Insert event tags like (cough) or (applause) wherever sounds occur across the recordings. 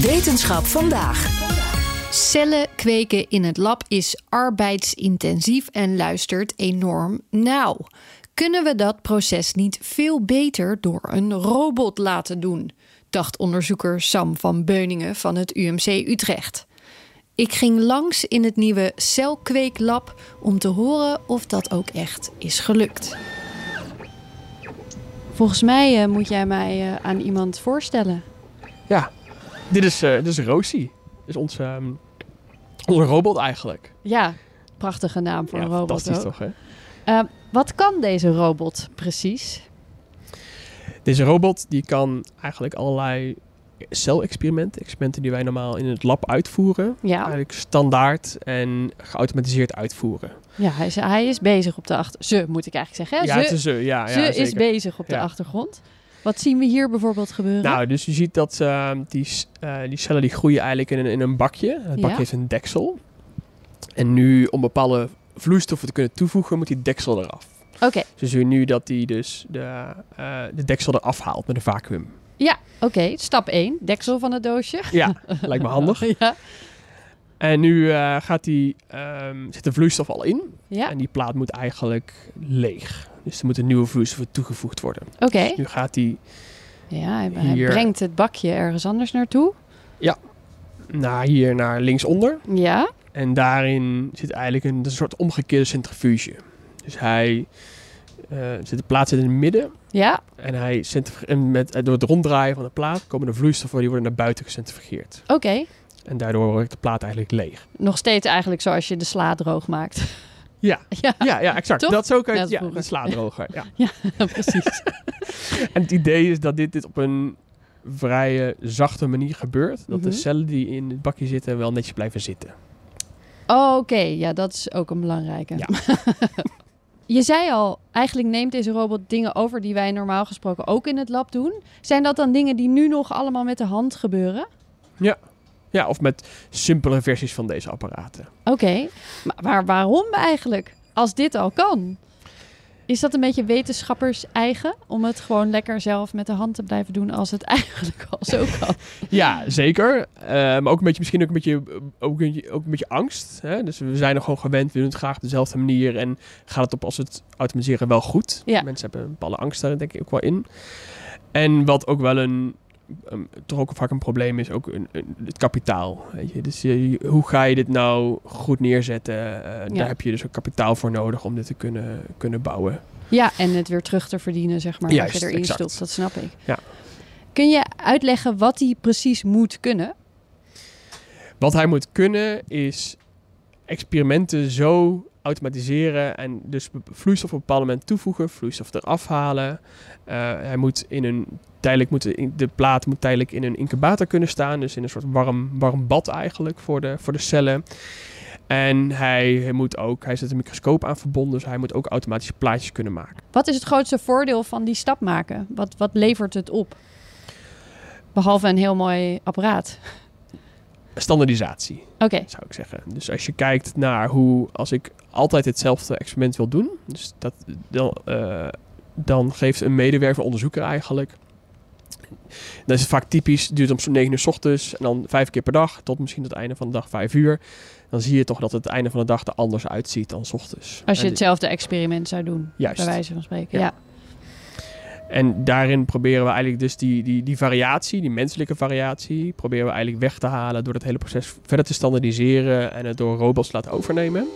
Wetenschap vandaag. Cellen kweken in het lab is arbeidsintensief en luistert enorm nauw. Kunnen we dat proces niet veel beter door een robot laten doen? dacht onderzoeker Sam van Beuningen van het UMC Utrecht. Ik ging langs in het nieuwe celkweeklab om te horen of dat ook echt is gelukt. Volgens mij eh, moet jij mij eh, aan iemand voorstellen. Ja, dit is, eh dit is Rosie. Is onze, ehm, onze robot eigenlijk. Ja, prachtige naam voor ja, een robot. fantastisch ook. toch, hè? Eh, wat kan deze robot precies? Deze robot die kan eigenlijk allerlei celexperimenten, experimenten die wij normaal in het lab uitvoeren, Ja, eigenlijk standaard en geautomatiseerd uitvoeren. ja hij, is, hij is bezig op de achter. Ze moet ik eigenlijk zeggen. Hè? ja, ze het is ze, ja, ze is bezig op de achtergrond. Wat zien we hier bijvoorbeeld gebeuren? Nou, dus je ziet dat ehm, die, eh, die cellen die groeien eigenlijk in een, in een bakje. Het bakje Ja. heeft een deksel. En nu, om bepaalde vloeistoffen te kunnen toevoegen, moet die deksel eraf. Oké, Dus zie je nu dat hij dus de, eh, de deksel eraf haalt met een vacuüm. ja, oké. Stap 1, deksel van het doosje. Ja, lijkt me handig. (laughs) Ja, En nu eh, gaat die, ehm, zit de vloeistof al in. ja. En die plaat moet eigenlijk leeg. Dus er moeten nieuwe vloeistoffen toegevoegd worden. oké. Dus nu gaat die Ja, hij, Hier. brengt het bakje ergens anders naartoe. naar hier naar linksonder. Ja, En daarin zit eigenlijk een, een soort omgekeerde centrifuge. Dus hij eh, zit de plaat zit in het midden. ja, En hij centrif- en met, eh, door het ronddraaien van de plaat komen de vloeistoffen die worden naar buiten gecentrifugeerd. oké. En daardoor wordt de plaat eigenlijk leeg. Nog steeds eigenlijk zoals je de sla droog maakt. Ja, (laughs) ja, ja, ja exact. Toch? Dat is ook uit, ja, vroeger. de slaadroger. Ja. (laughs) precies. (laughs) En het idee is dat dit, dit op een vrij eh, zachte manier gebeurt. Dat Mhm. de cellen die in het bakje zitten wel netjes blijven zitten. Oh, Oké, ja, dat is ook een belangrijke. Ja. je zei al, eigenlijk neemt deze robot dingen over die wij normaal gesproken ook in het lab doen. Zijn dat dan dingen die nu nog allemaal met de hand gebeuren? Ja, of met simpele versies van deze apparaten. Oké, maar waar, waarom eigenlijk? Als dit al kan. Is dat een beetje wetenschappers eigen? Om het gewoon lekker zelf met de hand te blijven doen als het (laughs) eigenlijk al zo kan? Ja, zeker. Eh, maar ook een beetje, misschien ook een beetje, ook een, ook een beetje angst. Hè? Dus we zijn er gewoon gewend, we doen het graag op dezelfde manier. En gaat het op als het automatiseren wel goed. Ja. Mensen hebben een bepaalde angst daar denk ik ook wel in. En wat ook wel een, een- toch ook vaak een probleem is, ook een, een- het kapitaal. Weet je? Dus je- hoe ga je dit nou goed neerzetten? Eh, Ja. Daar heb je dus ook kapitaal voor nodig om dit te kunnen, kunnen bouwen. Ja, en het weer terug te verdienen, zeg maar. Juist, wat je erin stopt, dat snap ik. Ja. Kun je uitleggen wat hij precies moet kunnen? Wat hij moet kunnen is experimenten zo automatiseren en dus vloeistof op een bepaald moment toevoegen, vloeistof eraf halen. Eh, hij moet in een tijdelijk moet de, de plaat moet tijdelijk in een incubator kunnen staan, dus in een soort warm, warm bad eigenlijk voor de, voor de cellen. En hij, hij moet ook, hij zet een microscoop aan verbonden, dus hij moet ook automatisch plaatjes kunnen maken. Wat is het grootste voordeel van die stap maken? Wat, wat levert het op? Behalve een heel mooi apparaat. Standaardisatie. Zou ik zeggen. Dus als je kijkt naar hoe, als ik altijd hetzelfde experiment wil doen, dus dat, dan, eh, dan geeft een medewerker, onderzoeker eigenlijk, dan is het vaak typisch, duurt om zo'n 9 uur s ochtends en dan vijf keer per dag, tot misschien het einde van de dag 5 uur. Dan zie je toch dat het einde van de dag er anders uitziet dan 's ochtends. als je En- hetzelfde experiment zou doen, Juist. bij wijze van spreken. Ja. Ja. En daarin proberen we eigenlijk dus die, die, die variatie, die menselijke variatie, proberen we eigenlijk weg te halen door het hele proces verder te standaardiseren en het door robots te laten overnemen.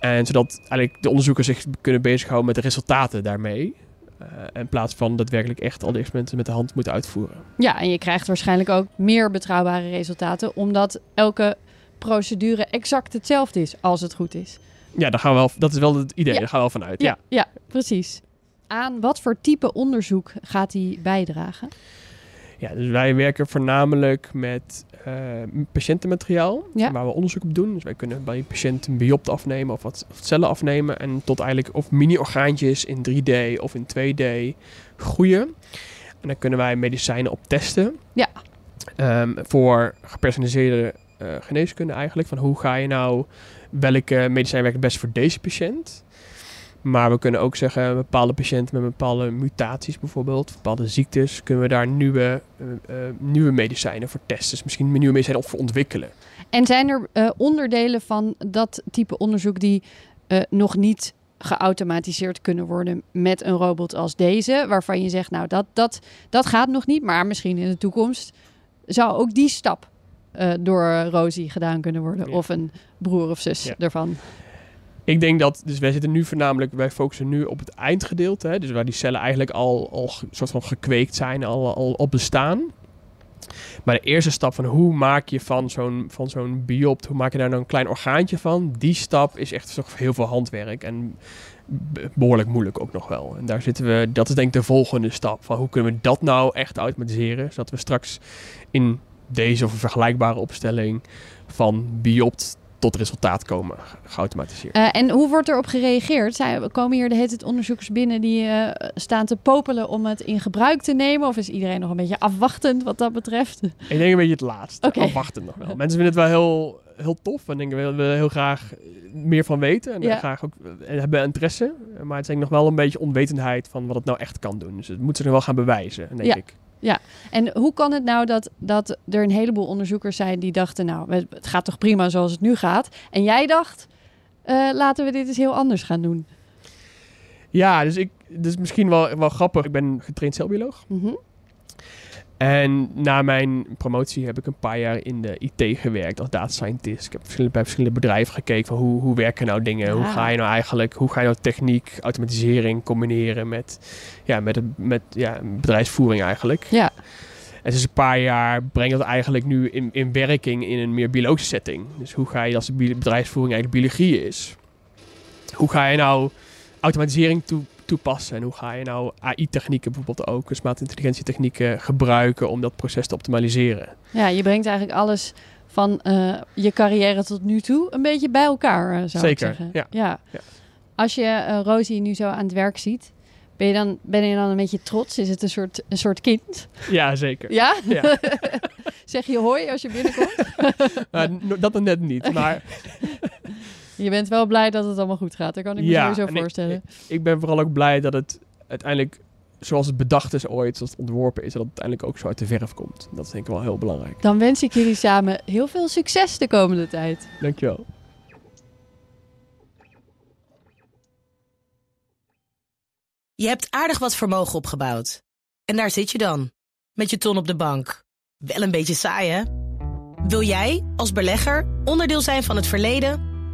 En zodat eigenlijk de onderzoekers zich kunnen bezighouden met de resultaten daarmee. eh, in plaats van daadwerkelijk echt al die experimenten met de hand moeten uitvoeren. ja, en je krijgt waarschijnlijk ook meer betrouwbare resultaten, omdat elke procedure exact hetzelfde is, als het goed is. Ja, daar gaan we wel, dat is wel het idee, Ja. daar gaan we wel vanuit. Ja, Ja. ja, precies. Aan wat voor type onderzoek gaat hij bijdragen? Ja, dus wij werken voornamelijk met eh, patiëntenmateriaal Ja. waar we onderzoek op doen. Dus wij kunnen bij een patiënt een biopt afnemen of wat of cellen afnemen en tot eigenlijk of mini-orgaantjes in 3D of in 2D groeien. En dan kunnen wij medicijnen op testen. Ja. Ehm, voor gepersonaliseerde eh, geneeskunde eigenlijk. Van hoe ga je nou, welke medicijn werkt het best voor deze patiënt? Maar we kunnen ook zeggen, bepaalde patiënten met bepaalde mutaties bijvoorbeeld, bepaalde ziektes, kunnen we daar nieuwe, uh, nieuwe medicijnen voor testen. Dus misschien nieuwe medicijnen voor ontwikkelen. En zijn er uh, onderdelen van dat type onderzoek die nog niet geautomatiseerd kunnen worden met een robot als deze, waarvan je zegt, nou dat, dat, dat gaat nog niet, maar misschien in de toekomst zou ook die stap door Rosie gedaan kunnen worden. Of een broer of zus ervan. Ik denk dat, dus wij zitten nu voornamelijk, wij focussen nu op het eindgedeelte. Hè, dus waar die cellen eigenlijk al, al soort van gekweekt zijn, al, al op bestaan. Maar de eerste stap van hoe maak je van zo'n, van zo'n biopt, hoe maak je daar nou een klein orgaantje van? Die stap is echt toch heel veel handwerk en behoorlijk moeilijk ook nog wel. En daar zitten we, dat is denk ik de volgende stap. Van hoe kunnen we dat nou echt automatiseren, zodat we straks in deze of een vergelijkbare opstelling van biopt tot resultaat komen, geautomatiseerd. Uh, en hoe wordt erop gereageerd? Zijn, komen hier de hele tijd onderzoekers binnen die uh, staan te popelen om het in gebruik te nemen? Of is iedereen nog een beetje afwachtend wat dat betreft? Ik denk een beetje het laatste. Okay. Afwachtend nog wel. Mensen vinden het wel heel, heel tof en denken we willen heel graag meer van weten. En ja. graag ook en hebben interesse. Maar het is denk ik nog wel een beetje onwetendheid van wat het nou echt kan doen. Dus het moet ze nog wel gaan bewijzen, denk ja. ik. Ja, en hoe kan het nou dat, dat er een heleboel onderzoekers zijn die dachten, nou, het gaat toch prima zoals het nu gaat. En jij dacht, uh, laten we dit eens heel anders gaan doen. Ja, dus ik, dus misschien wel, wel grappig. Ik ben getraind celbioloog. Mm en na mijn promotie heb ik een paar jaar in de IT gewerkt als data scientist. Ik heb verschillende, bij verschillende bedrijven gekeken van hoe, hoe werken nou dingen? Hoe ga je nou eigenlijk, hoe ga je nou techniek, automatisering combineren met, ja, met, het, met ja, bedrijfsvoering eigenlijk. Ja. En sinds een paar jaar breng dat eigenlijk nu in, in werking in een meer biologische setting. Dus hoe ga je als de bedrijfsvoering eigenlijk biologie is? Hoe ga je nou automatisering toe, toepassen? En hoe ga je nou AI-technieken bijvoorbeeld ook, kunstmatige intelligentietechnieken gebruiken om dat proces te optimaliseren? Ja, je brengt eigenlijk alles van uh, je carrière tot nu toe een beetje bij elkaar, uh, zou Zeker, ik zeggen. Ja. ja. ja. Als je uh, Rosie nu zo aan het werk ziet, ben je, dan, ben je dan een beetje trots? Is het een soort, een soort kind? Ja, zeker. Ja? ja. (laughs) zeg je hoi als je binnenkomt? (laughs) dat dan net niet, (laughs) maar... Je bent wel blij dat het allemaal goed gaat. Dat kan ik me ja, sowieso voorstellen. Ik, ik, ben vooral ook blij dat het uiteindelijk zoals het bedacht is ooit, zoals het ontworpen is, dat het uiteindelijk ook zo uit de verf komt. Dat is denk ik wel heel belangrijk. Dan wens ik jullie samen heel veel succes de komende tijd. Dankjewel. Je hebt aardig wat vermogen opgebouwd. En daar zit je dan, met je ton op de bank. Wel een beetje saai, hè? Wil jij, als belegger, onderdeel zijn van het verleden